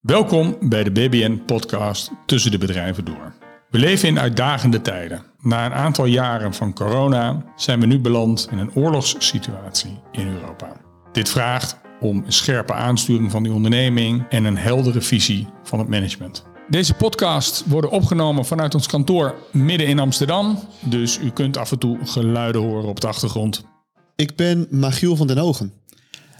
Welkom bij de BBN-podcast Tussen de Bedrijven Door. We leven in uitdagende tijden. Na een aantal jaren van corona zijn we nu beland in een oorlogssituatie in Europa. Dit vraagt om een scherpe aansturing van die onderneming en een heldere visie van het management. Deze podcast worden opgenomen vanuit ons kantoor midden in Amsterdam, dus u kunt af en toe geluiden horen op de achtergrond. Ik ben Magiel van den Ogen.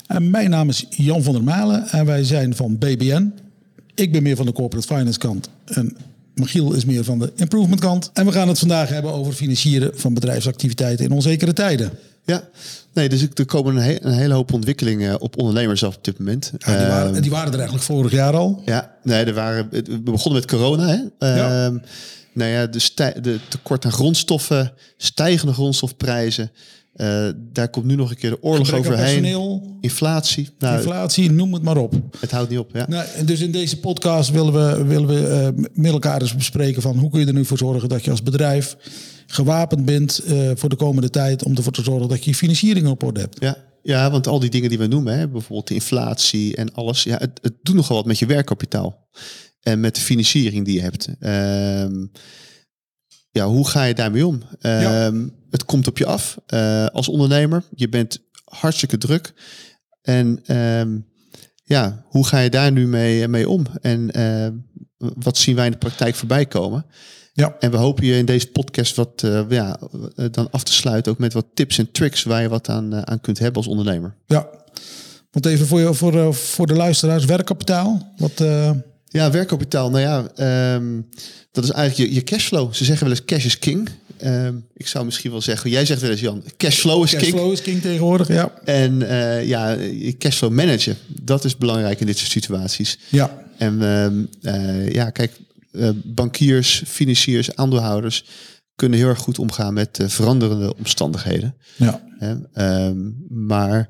En mijn naam is Jan van der Malen en wij zijn van BBN. Ik ben meer van de corporate finance kant en Michiel is meer van de improvement kant. En we gaan het vandaag hebben over financieren van bedrijfsactiviteiten in onzekere tijden. Ja, nee, dus er komen een, een hele hoop ontwikkelingen op ondernemers af op dit moment. Ja, die, waren, Ehm, die waren er eigenlijk vorig jaar al. ja, nee, er waren, we begonnen met corona. Hè? Ja. Ehm, nou ja, de, de tekort aan grondstoffen, stijgende grondstofprijzen. Eh, daar komt nu nog een keer de oorlog overheen. Inflatie. Nou, inflatie, noem het maar op. het houdt niet op. Ja. Nou, dus in deze podcast willen we, willen we eh, met elkaar eens bespreken van hoe kun je er nu voor zorgen dat je als bedrijf gewapend bent eh, voor de komende tijd om ervoor te zorgen dat je je financiering op orde hebt. Ja, ja, want al die dingen die we noemen, hè, bijvoorbeeld de inflatie en alles, ja, het, het doet nogal wat met je werkkapitaal. En met de financiering die je hebt. Ehm, ja, hoe ga je daarmee om? Ehm, Het komt op je af eh, als ondernemer. Je bent hartstikke druk. En ehm, ja, hoe ga je daar nu mee, mee om? En ehm, wat zien wij in de praktijk voorbij komen? Ja. En we hopen je in deze podcast wat eh, ja, eh, dan af te sluiten, ook met wat tips en tricks waar je wat aan, eh, aan kunt hebben als ondernemer. Ja. Want even voor, je, voor, eh, voor de luisteraars, werkkapitaal. Wat, eh, Ja, werkkapitaal. Nou ja, ehm, dat is eigenlijk je, je cashflow. Ze zeggen wel eens cash is king. Ehm, ik zou misschien wel zeggen, jij zegt wel eens Jan, cashflow is king. cashflow is king tegenwoordig, ja. En eh, ja, cashflow managen, dat is belangrijk in dit soort situaties. Ja, En ehm, eh, ja, kijk, eh, bankiers, financiers, aandeelhouders kunnen heel erg goed omgaan met veranderende omstandigheden. ja. Maar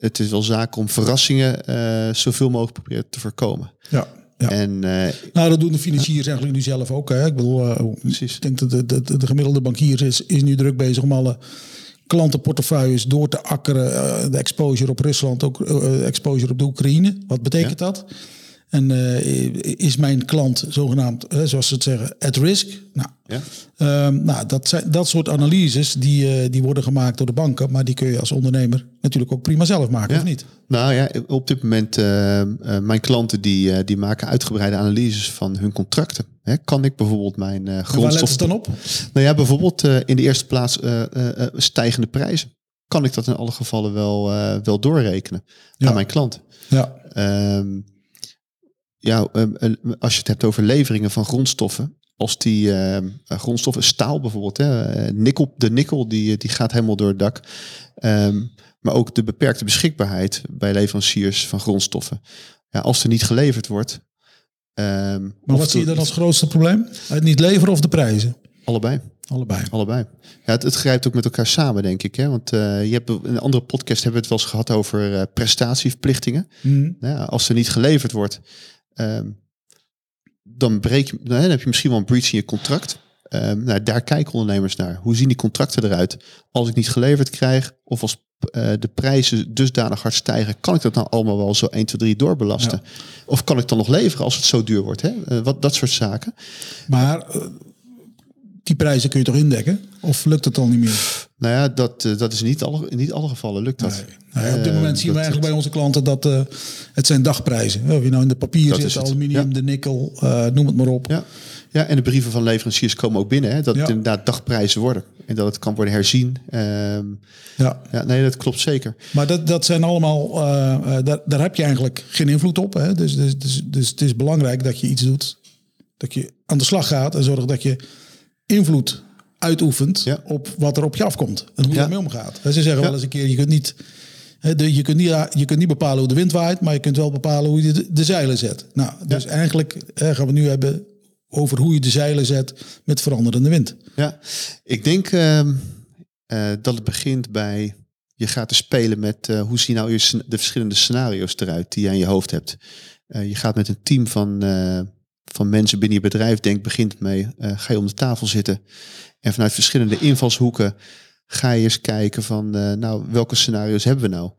het is wel zaak om verrassingen eh, zoveel mogelijk proberen te voorkomen. ja. ja. En eh, Nou, dat doen de financiers eigenlijk nu zelf ook. Hè. Ik bedoel, eh, Precies. ik denk dat de, de, de gemiddelde bankier is, is nu druk bezig om alle klantenportefeuilles door te akkeren. De exposure op Rusland, ook exposure op de Oekraïne. Wat betekent dat? En eh, is mijn klant zogenaamd, eh, zoals ze het zeggen, at risk? Nou, ja, Ehm, nou, dat, zijn, dat soort analyses die, eh, die worden gemaakt door de banken, maar die kun je als ondernemer natuurlijk ook prima zelf maken, Ja. of niet? nou ja, op dit moment, mijn klanten die, die maken uitgebreide analyses van hun contracten. Hè, kan ik bijvoorbeeld mijn eh En waar grondstof... ze dan op? Nou ja, bijvoorbeeld in de eerste plaats stijgende prijzen. Kan ik dat in alle gevallen wel, wel doorrekenen Ja. aan mijn klant? Ja, Ehm, ja, ehm, eh, als je het hebt over leveringen van grondstoffen, als die ehm, eh, grondstoffen, staal bijvoorbeeld, hè, eh, nikkel, de nikkel die, die gaat helemaal door het dak. Ehm, maar ook de beperkte beschikbaarheid bij leveranciers van grondstoffen. Ja, als er niet geleverd wordt. maar wat zie je dan als grootste probleem? Het niet leveren of de prijzen? Allebei. Allebei. Allebei. Ja, het, het grijpt ook met elkaar samen, denk ik. Hè? Want je hebt in een andere podcast hebben we het wel eens gehad over prestatieverplichtingen. Mhm. Ja, als er niet geleverd wordt, ehm, dan, breek dan heb je misschien wel een breach in je contract. Ehm, nou, daar kijken ondernemers naar. Hoe zien die contracten eruit? Als ik niet geleverd krijg, of als eh, de prijzen dusdanig hard stijgen, kan ik dat nou allemaal wel zo 1, 2, 3 doorbelasten? Of kan ik dan nog leveren als het zo duur wordt? Hè? Eh, wat, dat soort zaken. Maar eh, die prijzen kun je toch indekken? Of lukt het dan niet meer? Nou ja, dat, eh, dat is niet alle, in niet alle gevallen lukt dat. Nee. Nou ja, op dit Eh, moment zien we dat- eigenlijk bij onze klanten dat eh, het zijn dagprijzen. Of je nou in de papier zit, aluminium, ja. de nikkel, noem het maar op. Ja. ja, en de brieven van leveranciers komen ook binnen. Hè, dat Ja. het inderdaad dagprijzen worden. En dat het kan worden herzien. Ehm, Ja. ja, nee, dat klopt zeker. Maar dat, dat zijn allemaal, daar, daar heb je eigenlijk geen invloed op. Hè? Dus, dus, dus, dus het is belangrijk dat je iets doet. Dat je aan de slag gaat en zorgt dat je invloed uitoefent Ja. op wat er op je afkomt. En hoe je daarmee omgaat. En ze zeggen wel eens een keer, je kunt niet... de- Je kunt, niet, je kunt niet bepalen hoe de wind waait, maar je kunt wel bepalen hoe je de, de zeilen zet. Nou, dus eigenlijk gaan we nu hebben over hoe je de zeilen zet met veranderende wind. Ja, ik denk ehm, eh, dat het begint bij je gaat te spelen met eh, hoe zien nou je, de verschillende scenario's eruit die je aan je hoofd hebt. Eh, je gaat met een team van, eh, van mensen binnen je bedrijf, denk begint mee, eh, ga je om de tafel zitten en vanuit verschillende invalshoeken ga je eens kijken van, eh, nou, welke scenario's hebben we nou?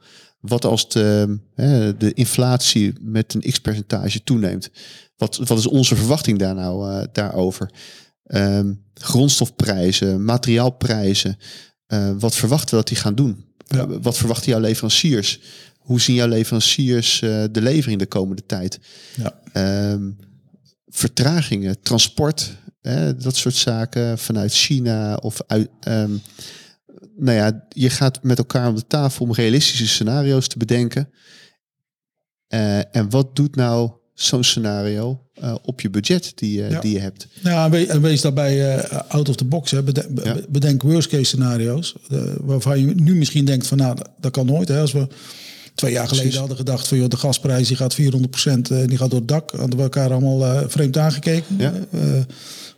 wat als de, hè, de inflatie met een x percentage toeneemt? Wat, wat is onze verwachting daar nou uh, daarover? Um, grondstofprijzen, materiaalprijzen. Wat verwachten we dat die gaan doen? Ja. Wat verwachten jouw leveranciers? Hoe zien jouw leveranciers de levering de komende tijd? Ja. Um, vertragingen, transport, hè, dat soort zaken vanuit China of uit. Um, nou ja, je gaat met elkaar om de tafel om realistische scenario's te bedenken. Uh, en wat doet nou zo'n scenario uh, op je budget die, uh, ja. die je hebt? Ja, en wees daarbij out of the box. Hè. Ja. bedenk worst case scenario's. waarvan je nu misschien denkt van nou, dat kan nooit. Hè. Als we twee jaar geleden Precies. hadden gedacht van joh, de gasprijs die gaat 400 procent, die gaat door het dak. Hadden we elkaar allemaal vreemd aangekeken. Ja.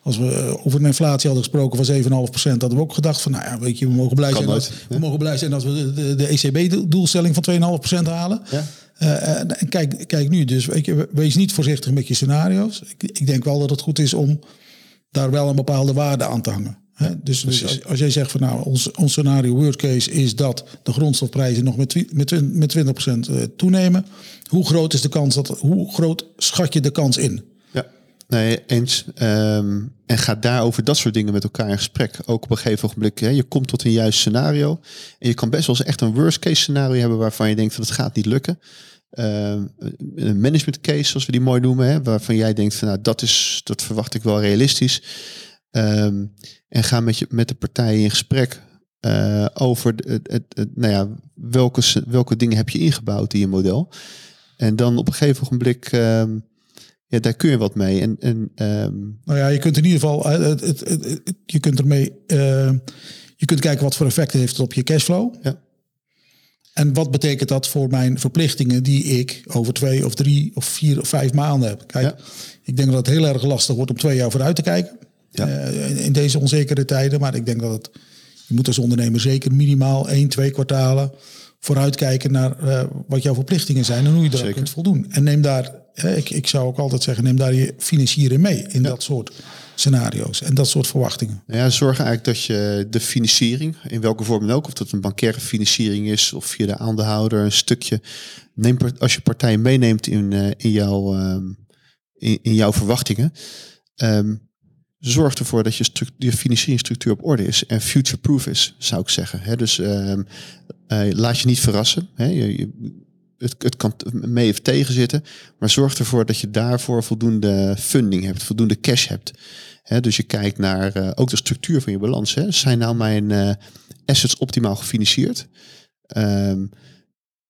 Als we over een inflatie hadden gesproken van 7,5%, hadden we ook gedacht van, nou ja, weet je, we mogen blij, zijn, als, we mogen blij zijn als we de, de ECB-doelstelling van 2,5% halen. Ja. Uh, en kijk, kijk nu, dus weet je, wees niet voorzichtig met je scenario's. Ik, ik denk wel dat het goed is om daar wel een bepaalde waarde aan te hangen. Dus, dus, als jij zegt van nou, ons, ons scenario worst case is dat de grondstofprijzen nog met, met, met 20% eh, toenemen. Hoe groot is de kans dat, hoe groot schat je de kans in? Nee, eens. Um, en ga daarover dat soort dingen met elkaar in gesprek. Ook op een gegeven moment, hè, je komt tot een juist scenario. En je kan best wel eens echt een worst case scenario hebben waarvan je denkt dat het gaat niet lukken. Um, een management case, zoals we die mooi noemen, hè, waarvan jij denkt van nou dat is, dat verwacht ik wel realistisch. Um, en ga met, je, met de partijen in gesprek uh, over het, het, het, nou ja, welke, welke dingen heb je ingebouwd in je model. En dan op een gegeven moment um, ja, daar kun je wat mee. En, en, um... Nou ja, je kunt in ieder geval, eh, het, het, het, je kunt ermee, uh, je kunt kijken wat voor effect heeft het op je cashflow. Ja. En wat betekent dat voor mijn verplichtingen die ik over twee of drie of vier of vijf maanden heb? Kijk, ja. ik denk dat het heel erg lastig wordt om twee jaar vooruit te kijken. Ja. Uh, in, deze onzekere tijden. Maar ik denk dat het, je moet als ondernemer zeker minimaal één, twee kwartalen vooruitkijken naar uh, wat jouw verplichtingen zijn en hoe je daar kunt voldoen. En neem daar ik, ik zou ook altijd zeggen, neem daar je financieren mee in dat soort scenario's en dat soort verwachtingen. Ja, zorg eigenlijk dat je de financiering, in welke vorm dan ook, of dat een bankaire financiering is of via de aandeelhouder, een stukje, neem, als je partijen meeneemt in, uh, in, jouw, um, in, in, jouw verwachtingen, um, zorg ervoor dat je, je financieringsstructuur op orde is en future-proof is, zou ik zeggen. Dus um, uh, laat je niet verrassen. Je, je, het, het kan mee of tegen zitten. Maar zorg ervoor dat je daarvoor voldoende funding hebt, voldoende cash hebt. He, dus je kijkt naar uh, ook de structuur van je balans. Hè. Zijn nou mijn uh, assets optimaal gefinancierd? Um,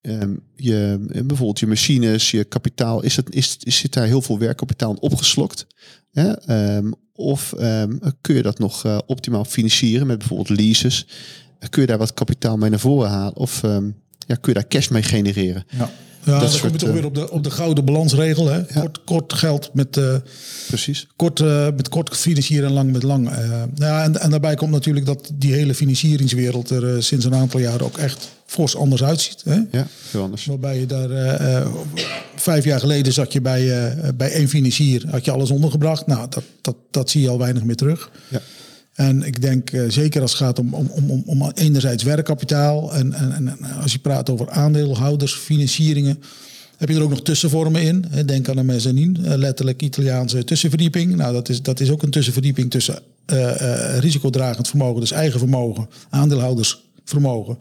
um, je, bijvoorbeeld je machines, je kapitaal, is het, is, is, zit daar heel veel werkkapitaal opgeslokt? Um, of kun je dat nog uh, optimaal financieren met bijvoorbeeld leases? Kun je daar wat kapitaal mee naar voren halen? Of ja, kun je daar cash mee genereren. Ja. Ja, dat dan kom je toch weer op de, op de gouden balansregel. Hè? Kort, kort geld met, uh, Precies. Kort, uh, met kort financieren en lang met lang. Uh, ja, en, en daarbij komt natuurlijk dat die hele financieringswereld er sinds een aantal jaren ook echt fors anders uitziet. Hè? Ja, heel anders. Waarbij je daar vijf jaar geleden zat je bij, bij één financier, had je alles ondergebracht. Nou, dat, dat, dat zie je al weinig meer terug. Ja. En ik denk uh, zeker als het gaat om, om, om, om enerzijds werkkapitaal en, en, en als je praat over aandeelhouders, financieringen, heb je er ook nog tussenvormen in. Denk aan een mezzanine, uh, letterlijk Italiaanse tussenverdieping. Nou, dat is, dat is ook een tussenverdieping tussen uh, risicodragend vermogen, dus eigen vermogen, aandeelhoudersvermogen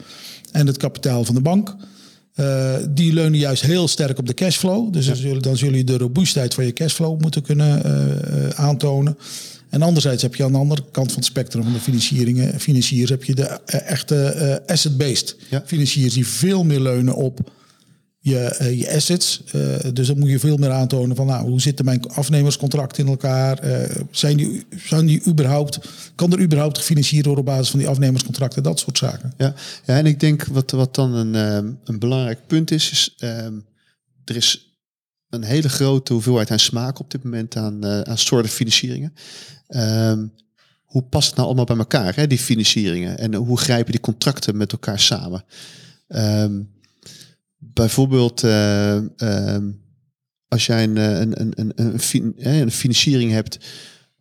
en het kapitaal van de bank. die leunen juist heel sterk op de cashflow. Dus ja. dan, zullen, dan zullen je de robuustheid van je cashflow moeten kunnen aantonen. En anderzijds heb je aan de andere kant van het spectrum van de financieringen, financiers, heb je de eh, echte uh, asset-based ja. financiers die veel meer leunen op je, uh, je assets. Uh, dus dan moet je veel meer aantonen van nou, hoe zitten mijn afnemerscontracten in elkaar? zijn die, zijn die überhaupt, kan er überhaupt gefinancierd worden op basis van die afnemerscontracten? Dat soort zaken. Ja, ja en ik denk wat, wat dan een, een belangrijk punt is, is um, er is een hele grote hoeveelheid aan smaak op dit moment aan, uh, aan soorten financieringen. Um, hoe past het nou allemaal bij elkaar, hè, die financieringen? En hoe grijpen die contracten met elkaar samen? Um, bijvoorbeeld, uh, um, als jij een, een, een, een, een, een financiering hebt,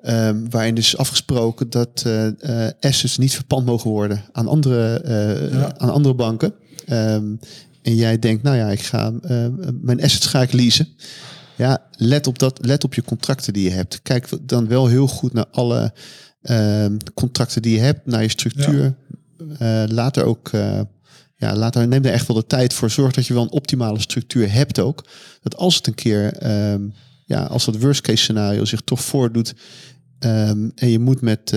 um, waarin is afgesproken dat uh, assets niet verpand mogen worden aan andere, ja. aan andere banken. en jij denkt, nou ja, ik ga mijn assets ga ik leasen. Ja, let op, dat, let op je contracten die je hebt. Kijk dan wel heel goed naar alle uh, contracten die je hebt, naar je structuur. Ja. Uh, laat er ook, uh, ja, laat er, neem er echt wel de tijd voor. Zorg dat je wel een optimale structuur hebt ook. Dat als het een keer, ehm, ja, als dat worst case scenario zich toch voordoet um, en je moet met,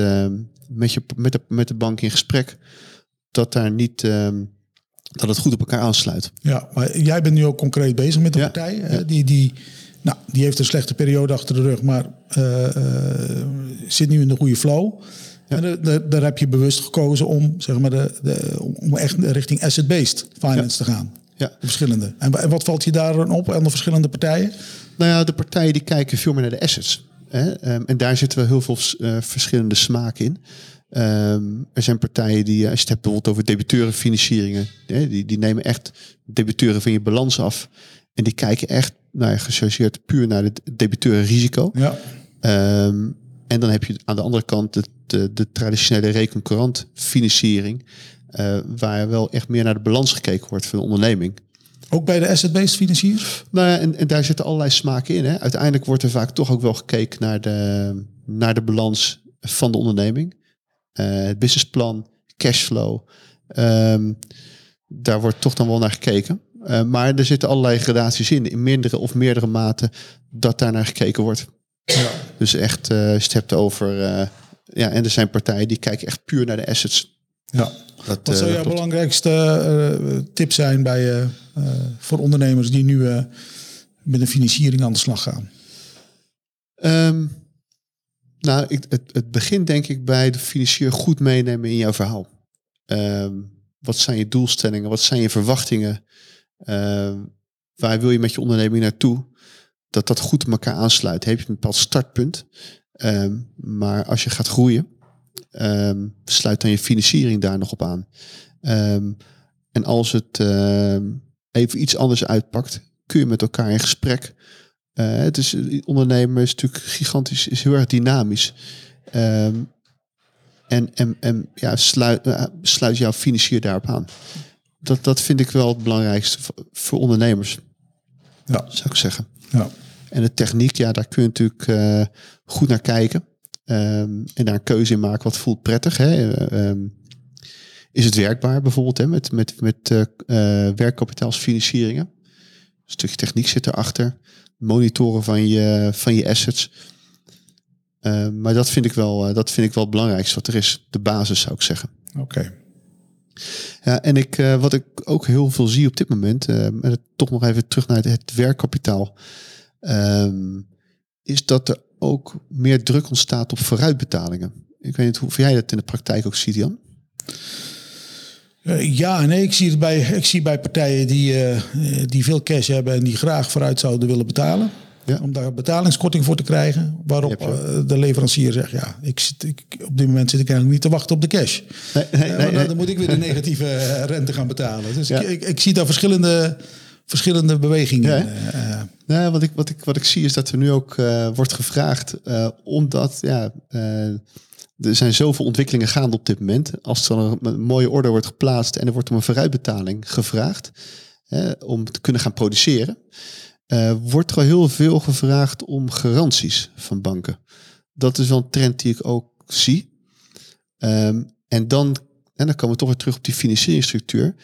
met, je, met, de, met de bank in gesprek, dat daar niet dat het goed op elkaar aansluit. Ja, maar jij bent nu ook concreet bezig met de ja, partij. Ja. Die, die, nou, die heeft een slechte periode achter de rug, maar uh, zit nu in de goede flow. Ja. En de, daar heb je bewust gekozen om, zeg maar, de, de, om echt richting asset-based finance te gaan. Ja. De verschillende. En, wat valt je daar op aan de verschillende partijen? Nou ja, de partijen die kijken veel meer naar de assets. Hè? Um, en daar zitten wel heel veel uh, verschillende smaken in. Um, er zijn partijen die, als je het hebt bijvoorbeeld over debiteurenfinancieringen, hè, die, die nemen echt debiteuren van je balans af. En die kijken echt, nou ja, gechargeerd puur naar het debiteurenrisico. Ja. Um, en dan heb je aan de andere kant de, de, de traditionele reconcurrent financiering, uh, waar wel echt meer naar de balans gekeken wordt van de onderneming. Ook bij de asset-based financiers? Nou ja, en, en, daar zitten allerlei smaken in. Hè. Uiteindelijk wordt er vaak toch ook wel gekeken naar de, naar de balans van de onderneming. Uh, het businessplan, cashflow. Um, daar wordt toch dan wel naar gekeken. Uh, maar er zitten allerlei gradaties in, in mindere of meerdere mate, dat daar naar gekeken wordt. Ja. Dus echt, uh, als je het hebt over. Uh, ja, en er zijn partijen die kijken echt puur naar de assets. Ja. Dat, Wat zou jouw belangrijkste tip zijn bij, voor ondernemers die nu met een financiering aan de slag gaan? Um, nou, ik, het, het begint denk ik bij de financier goed meenemen in jouw verhaal. Um, wat zijn je doelstellingen? Wat zijn je verwachtingen? Uh, waar wil je met je onderneming naartoe? Dat dat goed op elkaar aansluit. Heb je een bepaald startpunt? Um, maar als je gaat groeien, um, sluit dan je financiering daar nog op aan. En als het even iets anders uitpakt, kun je met elkaar in gesprek. Uh, het is, ondernemen is natuurlijk gigantisch, is heel erg dynamisch. en, en, en ja, sluit, uh, sluit jouw financier daarop aan dat, dat vind ik wel het belangrijkste voor ondernemers. Ja. Zou ik zeggen. Ja. En de techniek, ja, daar kun je natuurlijk uh, goed naar kijken. Um, en daar een keuze in maken wat voelt prettig. Hè? Um, is het werkbaar bijvoorbeeld hè? met, met, met uh, uh, werkkapitaalsfinancieringen? Een stukje techniek zit erachter. Monitoren van je, van je assets. Uh, maar dat vind, ik wel, dat vind ik wel het belangrijkste wat er is. De basis zou ik zeggen. Oké. Ja, en ik, uh, wat ik ook heel veel zie op dit moment, en toch nog even terug naar het, werkkapitaal, um, is dat er ook meer druk ontstaat op vooruitbetalingen. Ik weet niet hoe jij dat in de praktijk ook ziet, Jan. Uh, ja, nee, ik zie het bij, ik zie bij partijen die, die veel cash hebben en die graag vooruit zouden willen betalen. Ja. Om daar betalingskorting voor te krijgen. Waarop uh, de leverancier zegt, ja, ik zit, ik, op dit moment zit ik eigenlijk niet te wachten op de cash. Nee, nee, uh, nee, dan moet ik weer de negatieve eh, rente gaan betalen. Dus ja. ik, ik, ik, zie daar verschillende, verschillende bewegingen. Ja. Uh, wat, ik, wat, ik, wat ik zie is dat er nu ook wordt gevraagd, omdat ja, er zijn zoveel ontwikkelingen gaande op dit moment. Als er een, een mooie order wordt geplaatst en er wordt om een vooruitbetaling gevraagd, om te kunnen gaan produceren uh, wordt er al heel veel gevraagd om garanties van banken. Dat is wel een trend die ik ook zie. Um, en, dan, en dan komen we toch weer terug op die financieringsstructuur.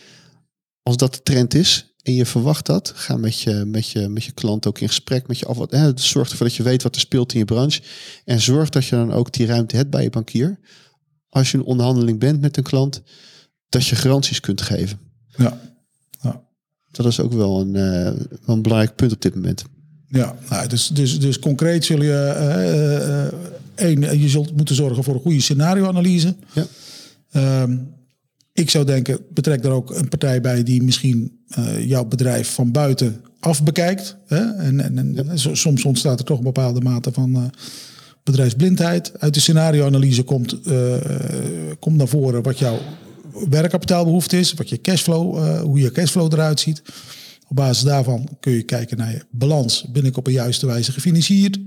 Als dat de trend is en je verwacht dat, ga met je, met je, met je klant ook in gesprek met je af. Eh, zorg ervoor dat je weet wat er speelt in je branche. En zorg dat je dan ook die ruimte hebt bij je bankier. Als je een onderhandeling bent met een klant, dat je garanties kunt geven. Ja. Dat is ook wel een, uh, wel een belangrijk punt op dit moment. Ja, nou, dus, dus, dus concreet zul je uh, uh, één, je zult moeten zorgen voor een goede scenarioanalyse. Ja. Um, ik zou denken, betrek er ook een partij bij die misschien jouw bedrijf van buiten af bekijkt. Hè? En, en, en ja. soms ontstaat er toch een bepaalde mate van bedrijfsblindheid. Uit de scenarioanalyse komt, komt naar voren wat jouw werkkapitaalbehoefte is, wat je cashflow, uh, hoe je cashflow eruit ziet. Op basis daarvan kun je kijken naar je balans. Ben ik op een juiste wijze gefinancierd?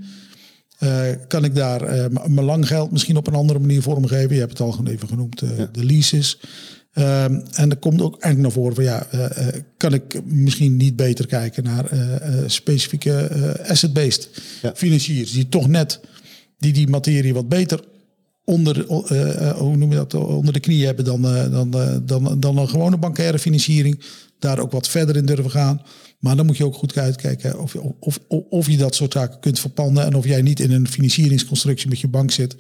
Uh, kan ik daar uh, mijn lang geld misschien op een andere manier vormgeven? Je hebt het al even genoemd, de leases. Ehm, en er komt ook eigenlijk naar voren van ja, eh, eh, kan ik misschien niet beter kijken naar eh, eh, specifieke eh, asset-based Ja. financiers die toch net die die materie wat beter onder, eh, eh, hoe noem je dat, onder de knie hebben dan, eh, dan, dan, dan een gewone bankaire financiering. Daar ook wat verder in durven gaan. Maar dan moet je ook goed uitkijken of, of, of, of je dat soort zaken kunt verpanden. En of jij niet in een financieringsconstructie met je bank zit.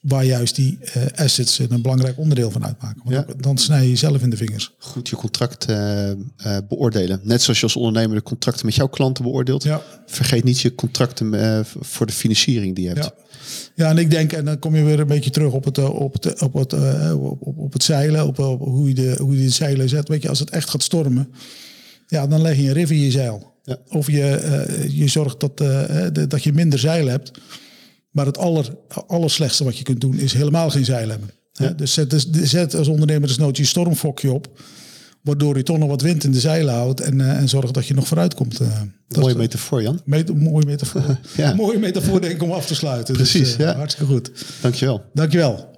Waar juist die eh, assets een belangrijk onderdeel van uitmaken. Want Ja. dan- snij je jezelf in de vingers. Goed je contract eh, eh, beoordelen. Net zoals je als ondernemer de contracten met jouw klanten beoordeelt. Ja. Vergeet niet je contracten voor de financiering die je hebt. Ja. ja, en ik denk, en dan kom je weer een beetje terug op het, op het, op het, op, het zeilen, op, op hoe, je de, hoe je de zeilen zet. Weet je, als het echt gaat stormen, ja, dan leg je een riv in je zeil. Ja. Of je, je zorgt dat, de- dat je minder zeilen hebt. Maar het aller, allerslechtste wat je kunt doen is helemaal geen zeil hebben. Dus zet, dus zet als ondernemer desnoods je stormfokje op. Waardoor je toch nog wat wind in de zeilen houdt. En, eh, en zorg dat je nog vooruit komt. eh. dat Mooie metafoor Jan. Met, mooie metafoor. Ja. mooie metafoor denk ik om af te sluiten. Precies, dus, eh, ja. Hartstikke goed. Dankjewel. Dankjewel.